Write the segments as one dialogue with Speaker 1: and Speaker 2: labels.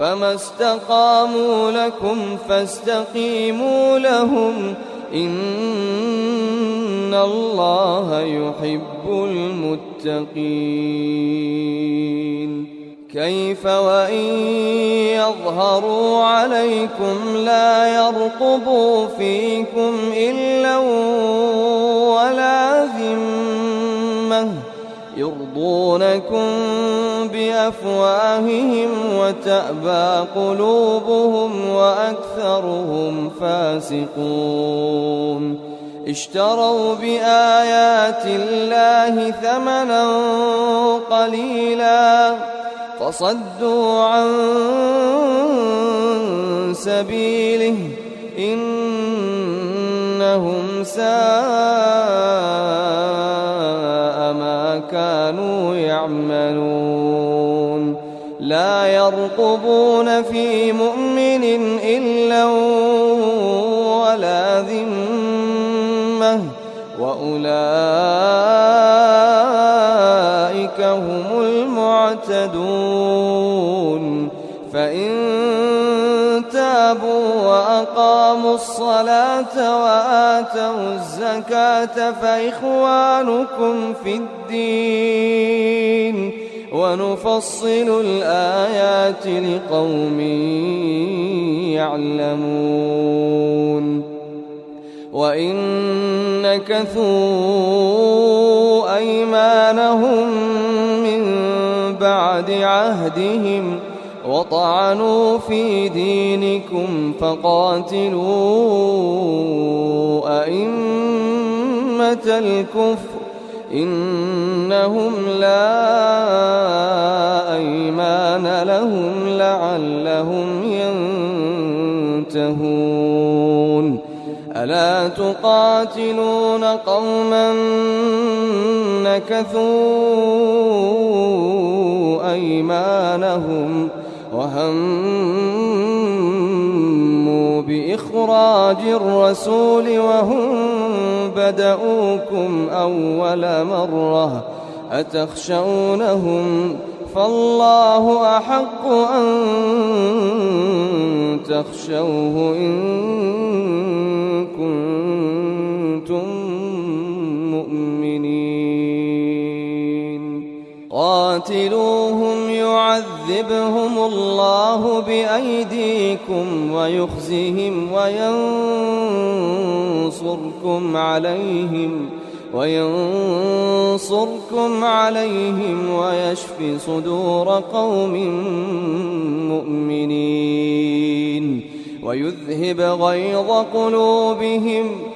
Speaker 1: فما استقاموا لكم فاستقيموا لهم. إن الله يحب المتقين. كيف وإن يظهروا عليكم لا يرقبوا فيكم إلا ولا ذمة. يرضونكم بأفواههم وتأبى قلوبهم وأكثرهم فاسقون. اشتروا بآيات الله ثمنا قليلا فصدوا عن سبيله إنهم ساء كانوا يعملون. لا يرقبون في مؤمن إلا ولا ذمة. وأولئك هم المعتدون. الصلاة وآتوا الزكاة فإخوانكم في الدين ونفصل الآيات لقوم يعلمون وإن نكثوا أيمانهم من بعد عهدهم وطعنوا في دينكم فقاتلوا أئمة الكفر إنهم لا أيمان لهم لعلهم ينتهون. ألا تقاتلون قوما نكثوا أيمانهم وهموا بإخراج الرسول وهم بدؤوكم أول مرة أتخشونهم فالله أحق أن تخشوه إن كنتم مؤمنين قاتلوهم يعذبهم الله بأيديكم ويخزهم وينصركم عليهم وينصركم عليهم ويشفي صدور قوم مؤمنين ويذهب غيظ قلوبهم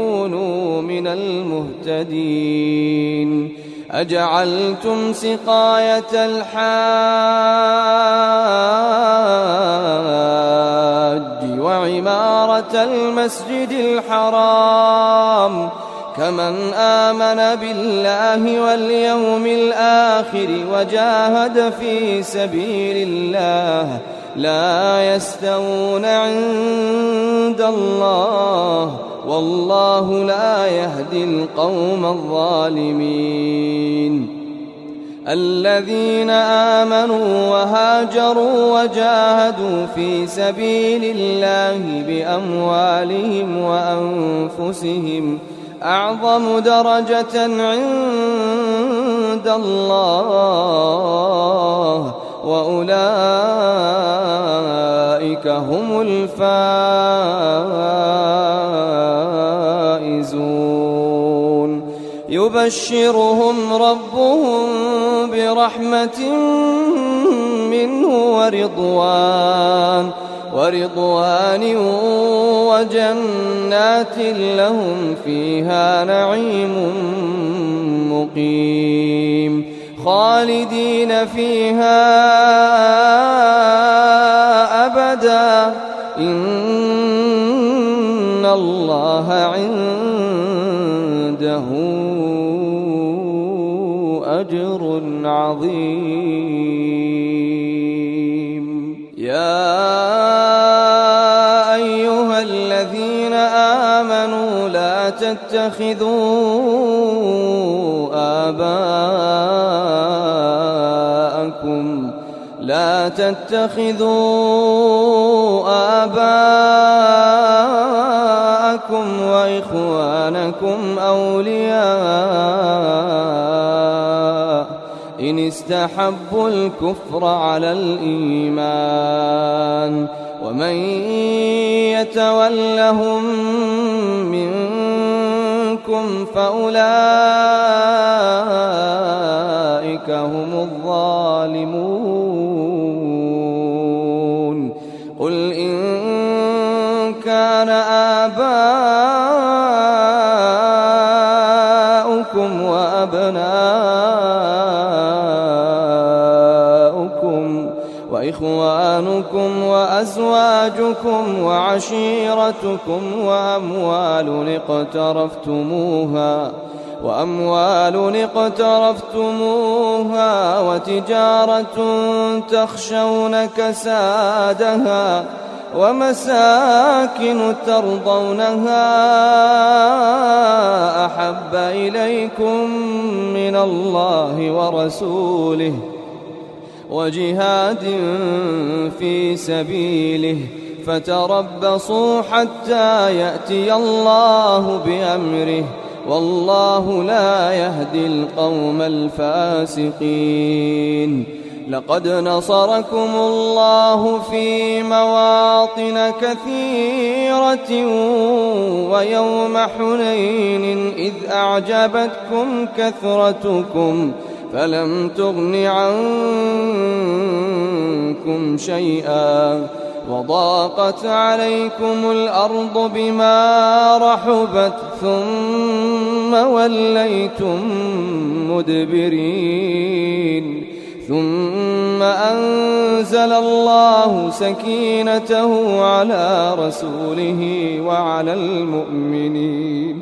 Speaker 1: من المهتدين أجعلتم سقاية الحاج وعمارة المسجد الحرام كمن آمن بالله واليوم الآخر وجاهد في سبيل الله لا يستوون عند الله والله لا يهدي القوم الظالمين. الذين آمنوا وهاجروا وجاهدوا في سبيل الله بأموالهم وأنفسهم أعظم درجة عند الله وأولئك هم الفائزون. يبشرهم ربهم برحمة منه ورضوان ورضوان وجنات لهم فيها نعيم مقيم. خالدين فيها أبدا. إن الله عنده أجر عظيم. يا أيها الذين آمنوا لا تتخذوا آباءكم آباءكم لا تتخذوا آباءكم وإخوانكم أولياء إن استحبوا الكفر على الإيمان ومن يتولهم منكم فأولئك هم الظالمون وإخوانكم وأزواجكم وعشيرتكم وأموال اقترفتموها وأموال اقترفتموها وتجارة تخشون كسادها ومساكن ترضونها أحب إليكم من الله ورسوله وجهاد في سبيله. فتربصوا حتى يأتي الله بأمره. والله لا يهدي القوم الفاسقين. لقد نصركم الله في مواطن كثيرة ويوم حنين إذ أعجبتكم كثرتكم. فلم تغن عنكم شيئا وضاقت عليكم الأرض بما رحبت ثم وليتم مدبرين ثم أنزل الله سكينته على رسوله وعلى المؤمنين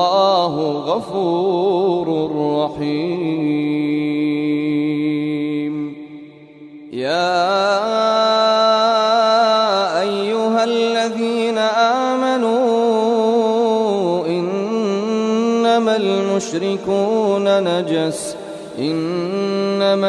Speaker 1: والله غفور رحيم. يا أيها الذين آمنوا إنما المشركون نجس إنما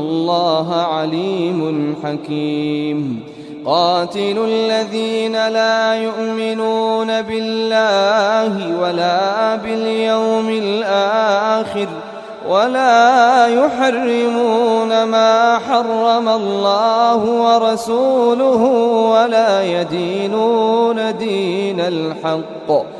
Speaker 1: الله عليم حكيم. قاتلوا الذين لا يؤمنون بالله ولا باليوم الآخر ولا يحرمون ما حرم الله ورسوله ولا يدينون دين الحق.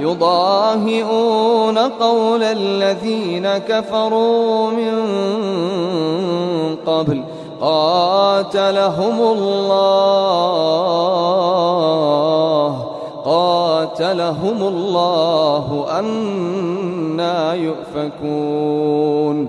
Speaker 1: يضاهئون قول الذين كفروا من قبل قاتلهم الله قاتلهم الله أنا يؤفكون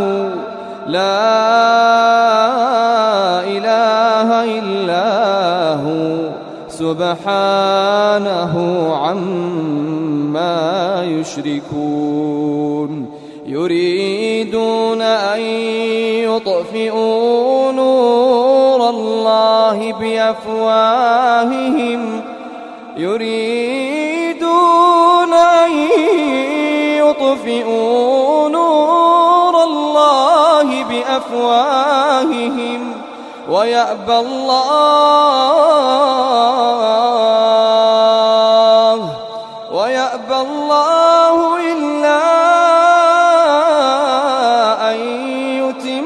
Speaker 1: هو لا إله إلا هو سبحانه عما يشركون. يريدون أن يطفئوا نور الله بأفواههم. يريدون أن يطفئوا الله بأفواههم ويأبى الله ويأبى الله إلا أن يتم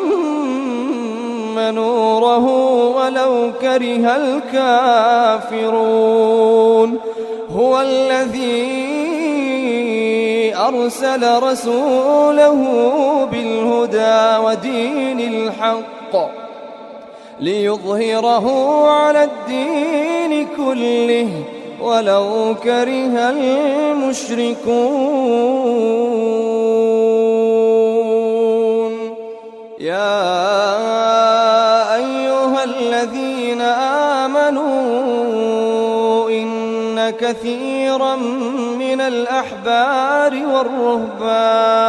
Speaker 1: نوره ولو كره الكافرون. هو الذي أرسل رسوله بالهدى ودين الحق ليظهره على الدين كله ولو كره المشركون. يا أيها الذين آمنوا إن كثيرا من الأحبار والرهبان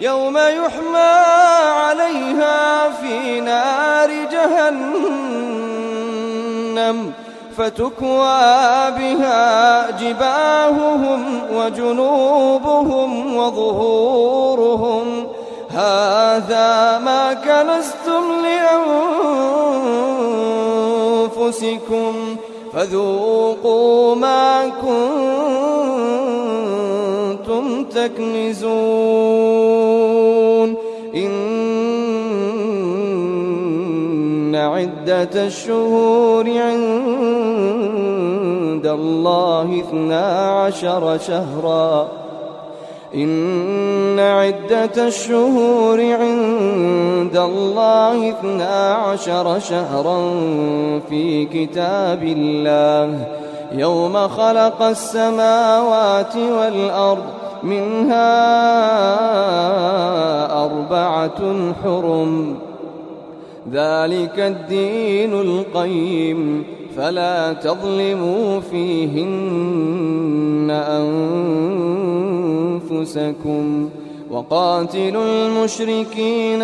Speaker 1: يوم يحمى عليها في نار جهنم فتكوى بها جباههم وجنوبهم وظهورهم. هذا ما كنستم لأنفسكم فذوقوا ما كنتم تكنزون إن عدة الشهور عند الله اثنا عشر شهرا. إن عدة الشهور عند الله اثنا عشر شهرا في كتاب الله. يوم خلق السماوات والأرض منها أربعة حرم. ذلك الدين القيم. فلا تظلموا فيهن أنفسكم. وقاتلوا المشركين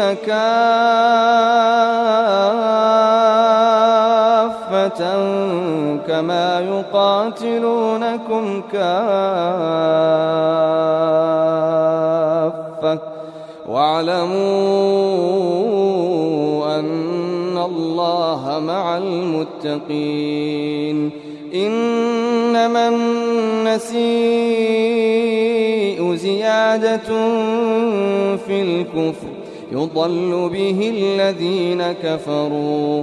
Speaker 1: كما يقاتلونكم كافة. واعلموا أن الله مع المتقين. إنما النسيء زيادة في الكفر. يضل به الذين كفروا.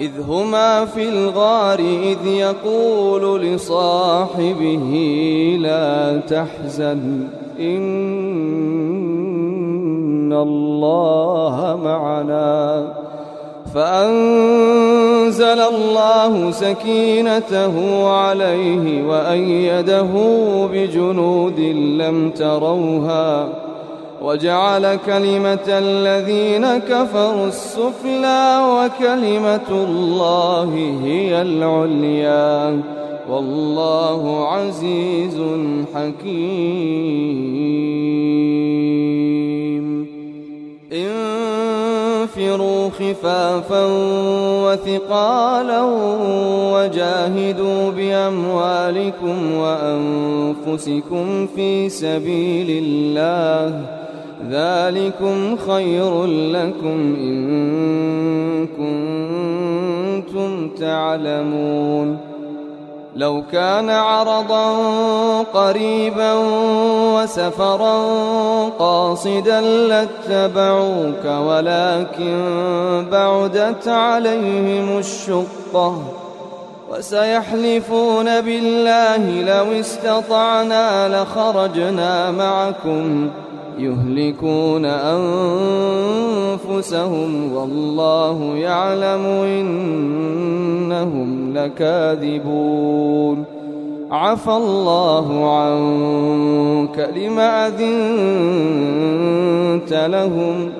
Speaker 1: إذ هما في الغار إذ يقول لصاحبه لا تحزن إن الله معنا. فأنزل الله سكينته عليه وأيده بجنود لم تروها. وجعل كلمة الذين كفروا السفلى وكلمة الله هي العليا. والله عزيز حكيم. انفروا خفافا وثقالا وجاهدوا بأموالكم وأنفسكم في سبيل الله. ذلكم خير لكم إن كنتم تعلمون. لو كان عرضا قريبا وسفرا قاصدا لاتبعوك ولكن بعدت عليهم الشقة وسيحلفون بالله لو استطعنا لخرجنا معكم. يهلكون أنفسهم والله يعلم إنهم لكاذبون. عفى الله عنك لما أذنت لهم.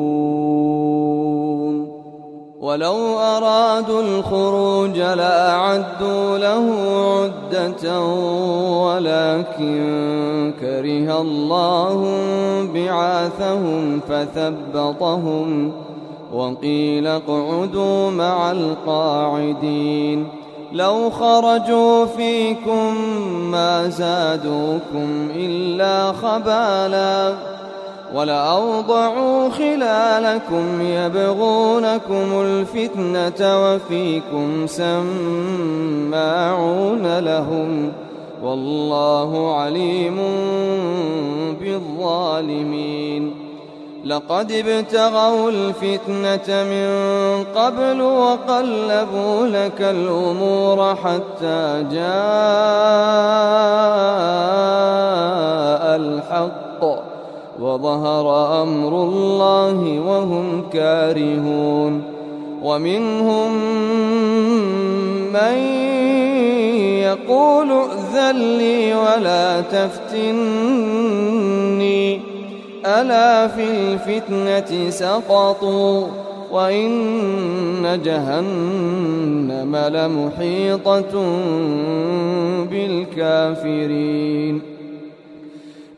Speaker 1: ولو أرادوا الخروج لأعدوا له عدة ولكن كره الله بعاثهم فثبطهم وقيل اقعدوا مع القاعدين لو خرجوا فيكم ما زادوكم إلا خبالاً ولأوضعوا خلالكم يبغونكم الفتنة وفيكم سماعون لهم والله عليم بالظالمين لقد ابتغوا الفتنة من قبل وقلبوا لك الأمور حتى جاء الحق وظهر أمر الله وهم كارهون ومنهم من يقول ائذن لي ولا تفتني. ألا في الفتنة سقطوا وإن جهنم لمحيطة بالكافرين.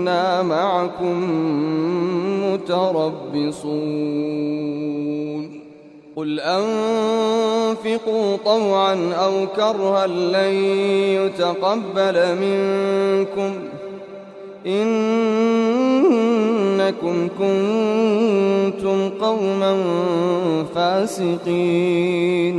Speaker 1: إنا معكم متربصون. قل أنفقوا طوعا أو كرها لن يتقبل منكم. إنكم كنتم قوما فاسقين.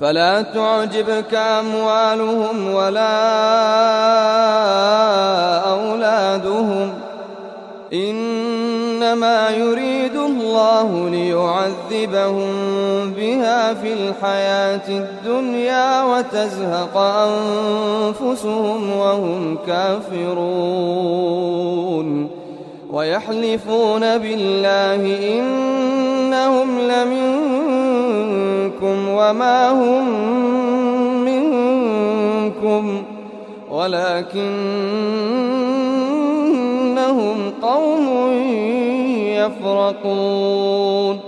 Speaker 1: فلا تعجبك أموالهم ولا أولادهم. إنما يريد الله ليعذبهم بها في الحياة الدنيا وتزهق أنفسهم وهم كافرون. ويحلفون بالله إنهم لمنكم وما هم منكم ولكنهم قوم يفرقون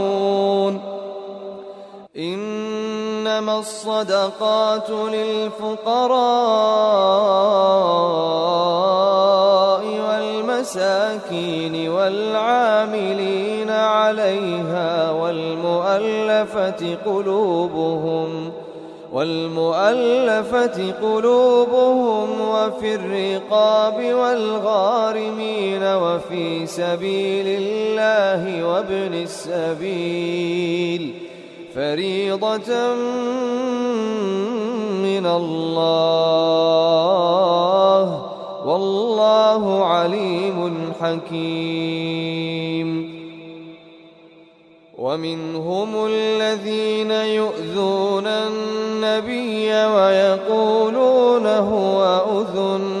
Speaker 1: إنما الصدقات للفقراء والمساكين والعاملين عليها والمؤلفة قلوبهم والمؤلفة قلوبهم وفي الرقاب والغارمين وفي سبيل الله وابن السبيل فريضة من الله والله عليم حكيم. ومنهم الذين يؤذون النبي ويقولون هو أذن.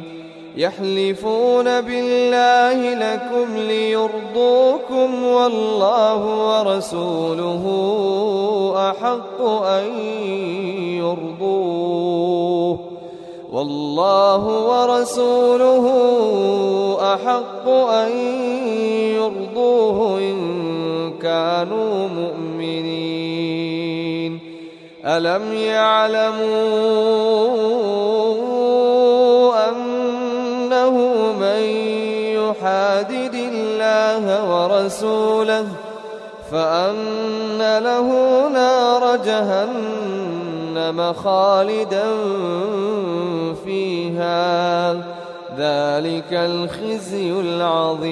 Speaker 1: يحلفون بالله لكم ليرضوكم والله ورسوله أحق أن يرضوه والله ورسوله أحق أن يرضوه إن كانوا مؤمنين. ألم يعلموا الله ورسوله فأن له نار جهنم خالدا فيها. ذلك الخزي العظيم.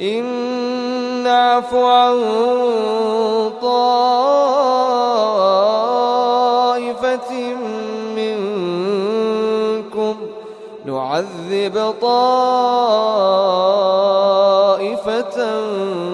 Speaker 1: إن نعف عن طائفة منكم نعذب طائفة بأنهم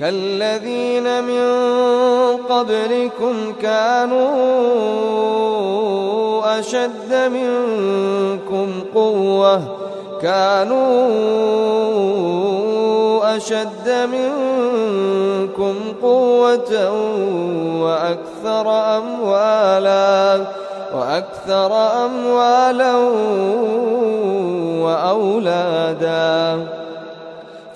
Speaker 1: كالذين من قبلكم كانوا أشد منكم قوة كانوا أشد منكم قوة وأكثر أموالا وأكثر أموالا وأولادا.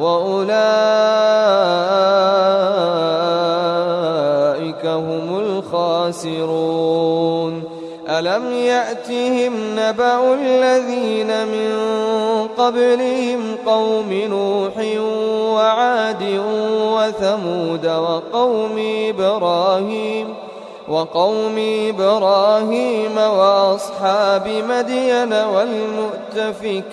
Speaker 1: وأولئك هم الخاسرون. ألم يأتهم نبأ الذين من قبلهم قوم نوح وعاد وثمود وقوم إبراهيم وقوم إبراهيم وأصحاب مدين والمؤتفكات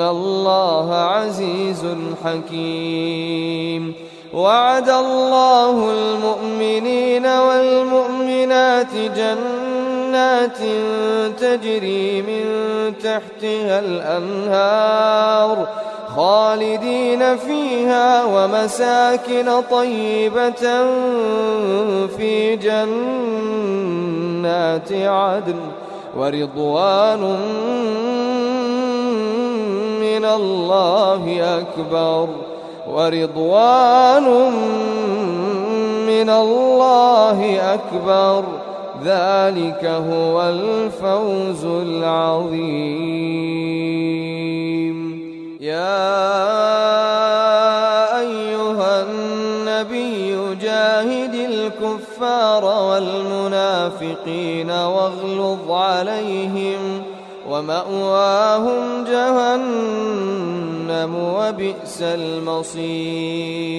Speaker 1: الله عزيز حكيم وعد الله المؤمنين والمؤمنات جنات تجري من تحتها الأنهار خالدين فيها ومساكن طيبة في جنات عدن ورضوان الله أكبر ورضوان من الله أكبر. ذلك هو الفوز العظيم. يا أيها النبي جاهد الكفار والمنافقين واغلظ عليهم ومأواهم جهنم وبئس المصير.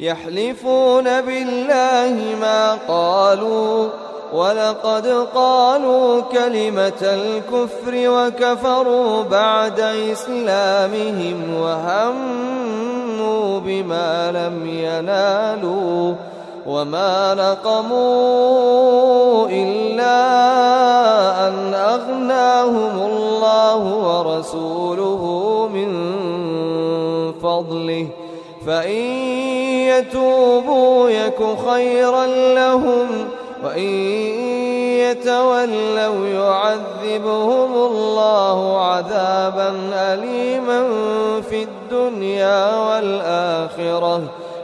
Speaker 1: يحلفون بالله ما قالوا ولقد قالوا كلمة الكفر وكفروا بعد إسلامهم وهموا بما لم ينالوا وما نقموا إلا أن أغناهم الله ورسوله من فضله فإن يتوبوا يك خيرا لهم وإن يتولوا يعذبهم الله عذابا أليما في الدنيا والآخرة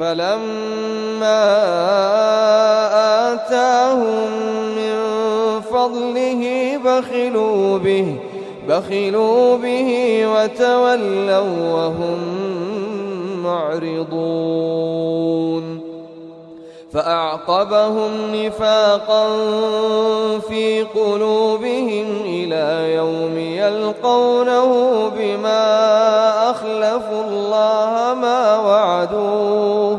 Speaker 1: فلما آتاهم من فضله بخلوا به بخلوا به وتولوا وهم معرضون. فأعقبهم نفاقا في قلوبهم إلى يوم يلقونه بما أخلفوا الله ما وعدوه.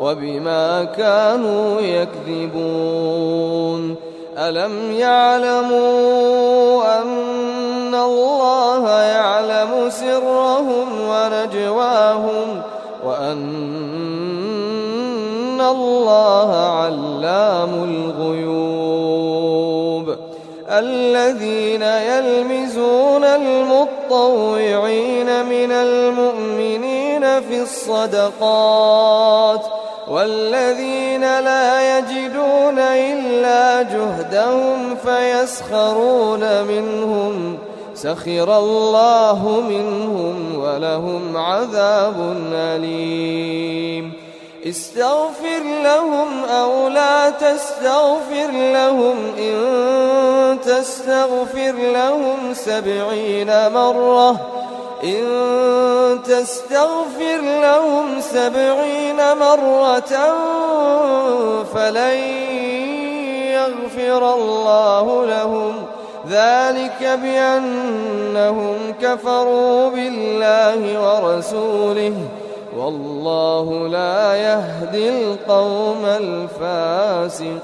Speaker 1: وبما كانوا يكذبون. ألم يعلموا أن الله يعلم سرهم ونجواهم وأن الله علام الغيوب؟ الذين يلمزون المطوعين من المؤمنين في الصدقات والذين لا يجدون إلا جهدهم فيسخرون منهم سخر الله منهم ولهم عذاب أليم استغفر لهم أو لا تستغفر لهم إن تستغفر لهم سبعين مرة. إن تستغفر لهم سبعين مرة فلن يغفر الله لهم. ذلك بأنهم كفروا بالله ورسوله. والله لا يهدي القوم الفاسقين.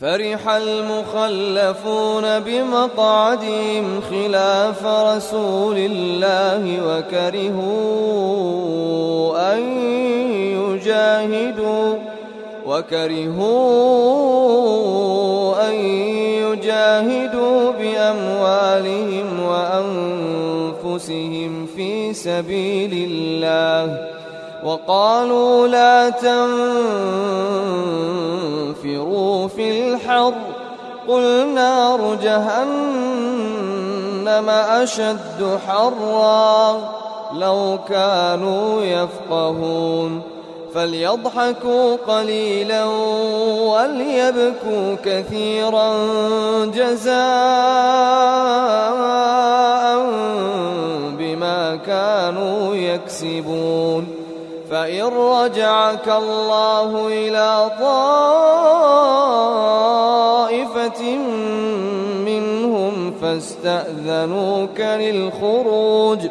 Speaker 1: فرح المخلفون بمقعدهم خلاف رسول الله وكرهوا أن يجاهدوا وكرهوا أن يجاهدوا بأموالهم وأنفسهم. في سبيل الله وقالوا لا تنفروا في الحر قل نار جهنم أشد حرا لو كانوا يفقهون فليضحكوا قليلا وليبكوا كثيرا جزاء بما كانوا يكسبون. فإن رجعك الله إلى طائفة منهم فاستأذنوك للخروج ۖ.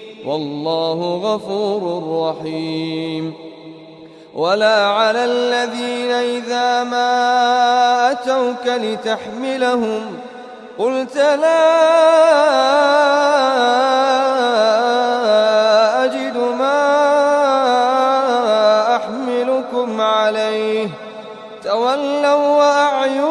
Speaker 1: والله غفور رحيم. ولا على الذين إذا ما أتوك لتحملهم قلت لا أجد ما أحملكم عليه. تولوا وأعينهم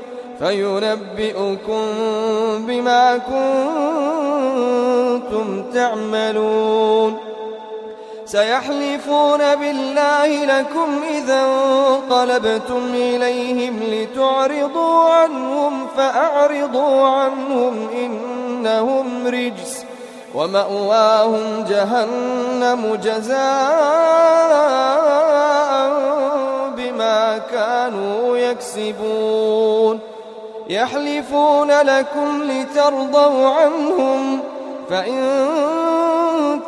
Speaker 1: فينبئكم بما كنتم تعملون. سيحلفون بالله لكم إذا انقلبتم إليهم لتعرضوا عنهم فأعرضوا عنهم إنهم رجس ومأواهم جهنم جزاء بما كانوا يكسبون. يحلفون لكم لترضوا عنهم فإن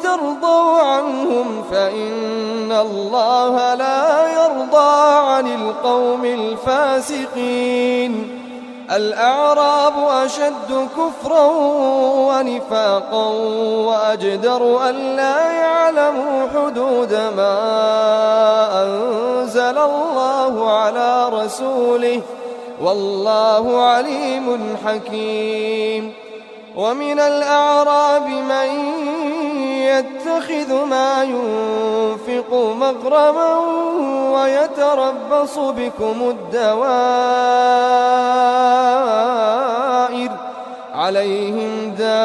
Speaker 1: ترضوا عنهم فإن الله لا يرضى عن القوم الفاسقين. الأعراب أشد كفرا ونفاقا وأجدر أن لا يعلموا حدود ما أنزل الله على رسوله. والله عليم حكيم. ومن الأعراب من يتخذ ما ينفق مغرما ويتربص بكم الدوائر عليهم دائرة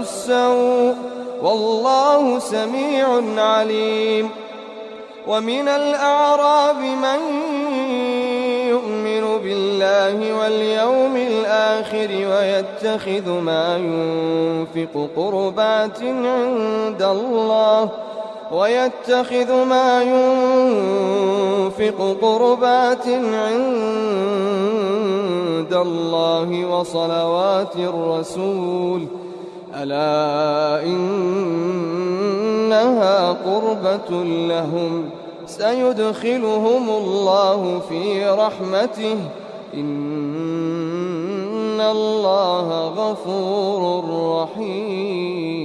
Speaker 1: السوء. والله سميع عليم. ومن الأعراب من يؤمن بالله واليوم الآخر ويتخذ ما ينفق قربات عند الله ويتخذ ما ينفق قربات عند الله وصلوات الرسول ألا إنها قربة لهم سيدخلهم الله في رحمته إن الله غفور رحيم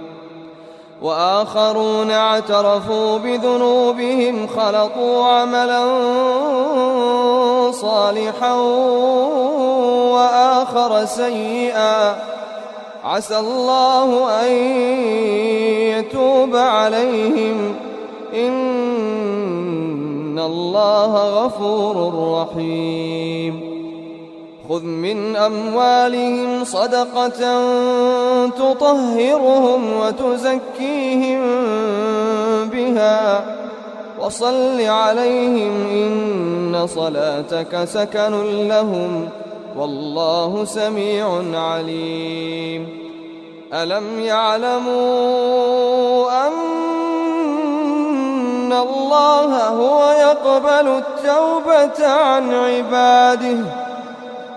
Speaker 1: وآخرون اعترفوا بذنوبهم خلطوا عملا صالحا وآخر سيئا. عسى الله أن يتوب عليهم. إن الله غفور رحيم. خذ من أموالهم صدقة تطهرهم وتزكيهم بها وصل عليهم إن صلاتك سكن لهم ۖ والله سميع عليم ألم يعلموا أن الله هو يقبل التوبة عن عباده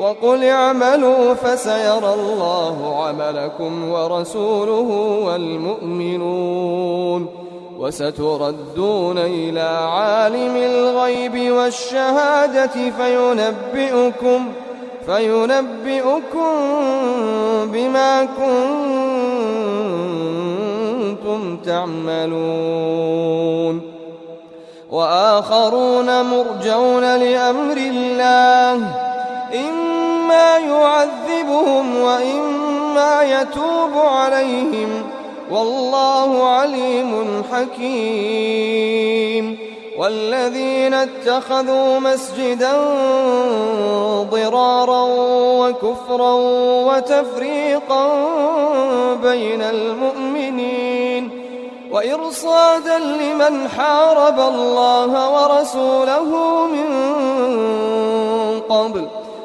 Speaker 1: وقل اعملوا فسيرى الله عملكم ورسوله والمؤمنون وستردون إلى عالم الغيب والشهادة فينبئكم فينبئكم بما كنتم تعملون وآخرون مرجون لأمر الله إما يعذبهم وإما يتوب عليهم والله عليم حكيم والذين اتخذوا مسجدا ضرارا وكفرا وتفريقا بين المؤمنين وإرصادا لمن حارب الله ورسوله من قبل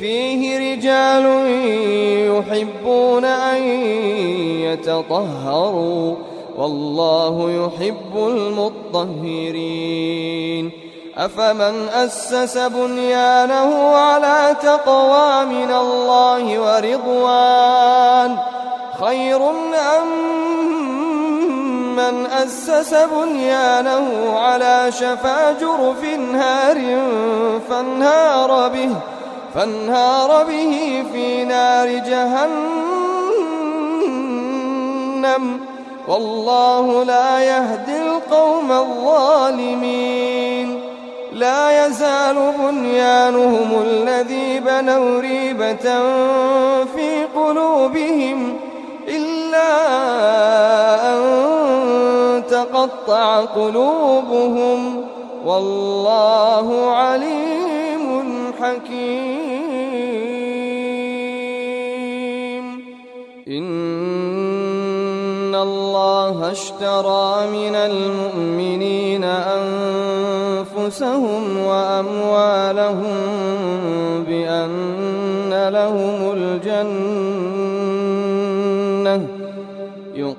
Speaker 1: فيه رجال يحبون أن يتطهروا والله يحب المطهرين. أفمن أسس بنيانه على تقوى من الله ورضوان؟ خير أم من أسس بنيانه على شفا جرف هار فانهار به فانهار به في نار جهنم. والله لا يهدي القوم الظالمين. لا يزال بنيانهم الذي بنوا ريبة في قلوبهم إلا أن تقطع قلوبهم. والله عليم حكيم. إن الله اشترى من المؤمنين أنفسهم وأموالهم بأن لهم الجنة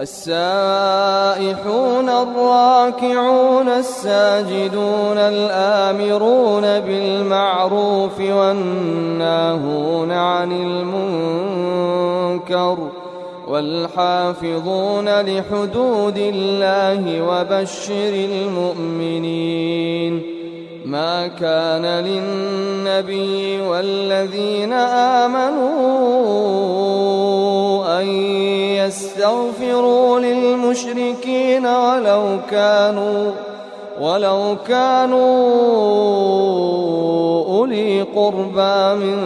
Speaker 1: السائحون الراكعون الساجدون الآمرون بالمعروف والناهون عن المنكر والحافظون لحدود الله وبشر المؤمنين ما كان للنبي والذين آمنوا أن يستغفروا للمشركين ولو كانوا ولو كانوا أولي قربى من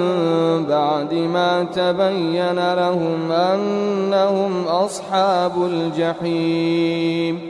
Speaker 1: بعد ما تبين لهم أنهم أصحاب الجحيم.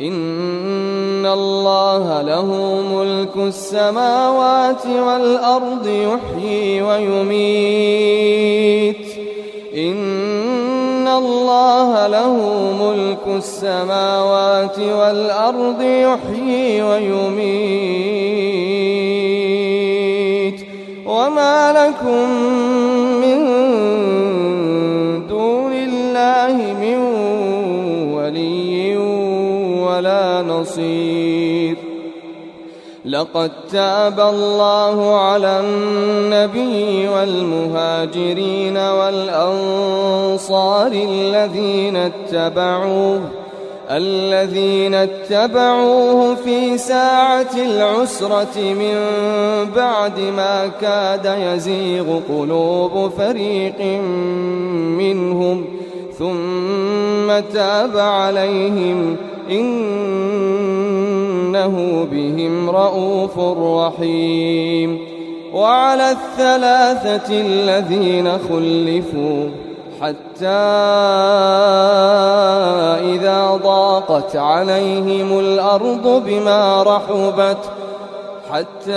Speaker 1: إن الله له ملك السماوات والأرض يحيي ويميت. إن الله له ملك السماوات والأرض يحيي ويميت. وما لكم من نصير لقد تاب الله على النبي والمهاجرين والأنصار الذين اتبعوه الذين اتبعوه في ساعة العسرة من بعد ما كاد يزيغ قلوب فريق منهم ثم تاب عليهم إنه بهم رءوف رحيم وعلى الثلاثة الذين خلفوا حتى إذا ضاقت عليهم الأرض بما رحبت حتى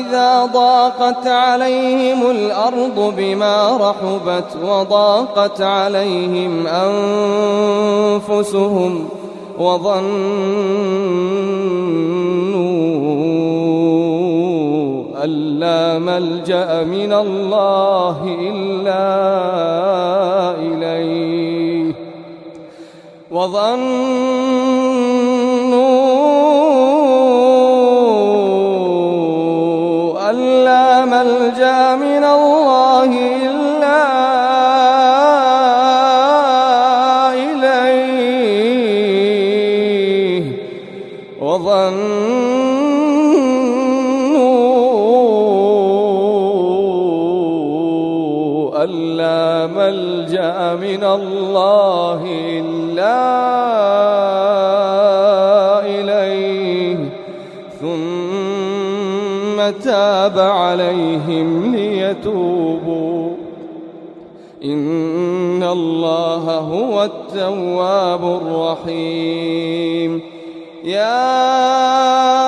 Speaker 1: إذا ضاقت عليهم الأرض بما رحبت وضاقت عليهم أنفسهم وظنوا أن لا ملجأ من الله إلا إليه وظنوا من الله إلا إليه. ثم تاب عليهم ليتوبوا. إن الله هو التواب الرحيم. يا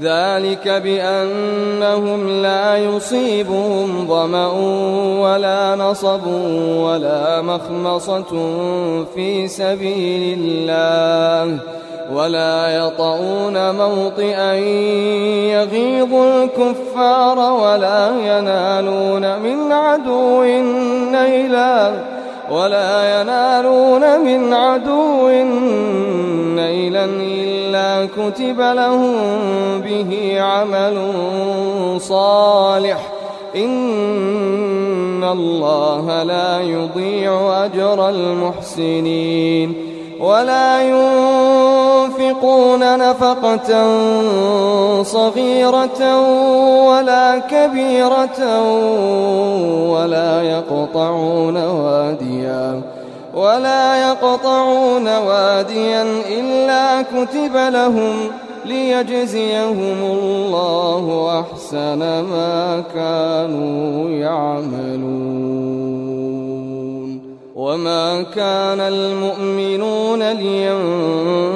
Speaker 1: ذلك بأنهم لا يصيبهم ظمأ ولا نصب ولا مخمصة في سبيل الله ولا يطعون موطئا يغيظ الكفار ولا ينالون من عدو نيلا ولا ينالون من عدو نيلا إلا كتب لهم به عمل صالح. إن الله لا يضيع أجر المحسنين. ولا ينفقون نفقة صغيرة ولا كبيرة ولا يقطعون واديا. ولا يقطعون واديا إلا كتب لهم ليجزيهم الله أحسن ما كانوا يعملون. وما كان المؤمنون لينفروا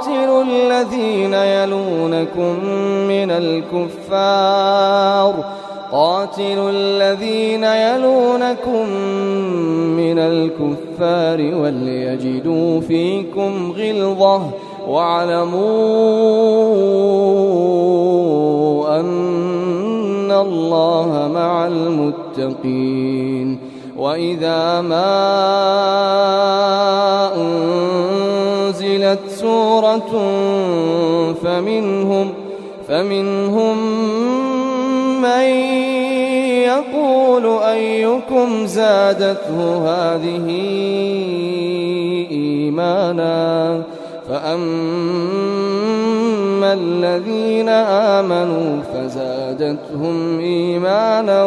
Speaker 1: قاتلوا الذين يلونكم من الكفار. قاتلوا الذين يلونكم من الكفار وليجدوا فيكم غلظة. واعلموا أن الله مع المتقين. وإذا ما أنزلت سورة فمنهم فمنهم من يقول أيكم زادته هذه إيمانا؟ فأما الذين آمنوا فزادتهم إيمانا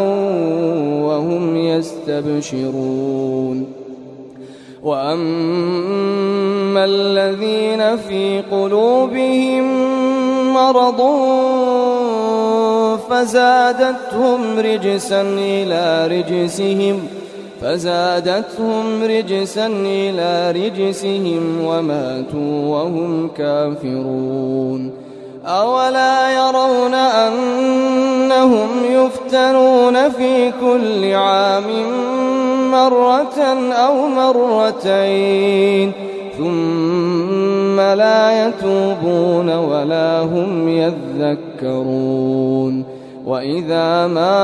Speaker 1: وهم يستبشرون. وأما الذين في قلوبهم مرض فزادتهم رجسا إلى رجسهم فزادتهم رجسا إلى رجسهم وماتوا وهم كافرون أولا يرون أنهم يفتنون في كل عام مرة أو مرتين ثم لا يتوبون ولا هم يذكرون وإذا ما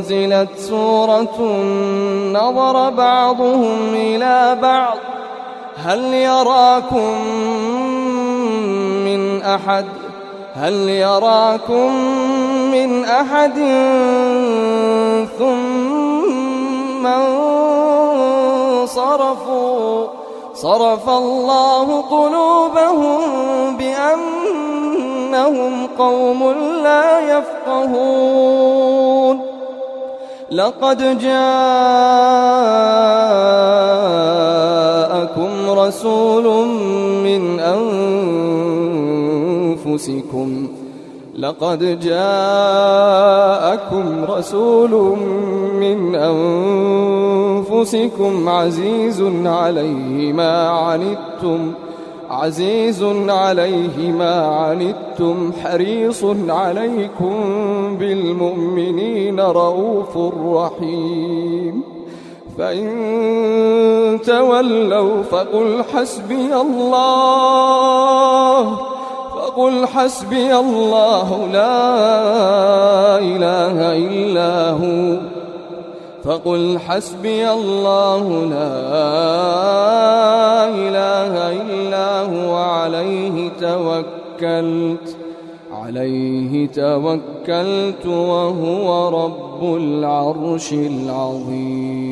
Speaker 1: أنزلت سورة نظر بعضهم إلى بعض هل يراكم من أحد هل يراكم من أحد ثم انصرفوا؟ صرف الله قلوبهم بأنهم قوم لا يفقهون. لقد جاءكم رسول من أنفسكم لقد جاءكم رسول من أنفسكم عزيز عليه ما عنتم عزيز عليه ما عنتم حريص عليكم بالمؤمنين رؤوف رحيم. فإن تولوا فقل حسبي الله. فقل حسبي الله لا إله إلا هو. فقل حسبي الله لا إله إلا هو. عليه توكلت عليه توكلت وهو رب العرش العظيم.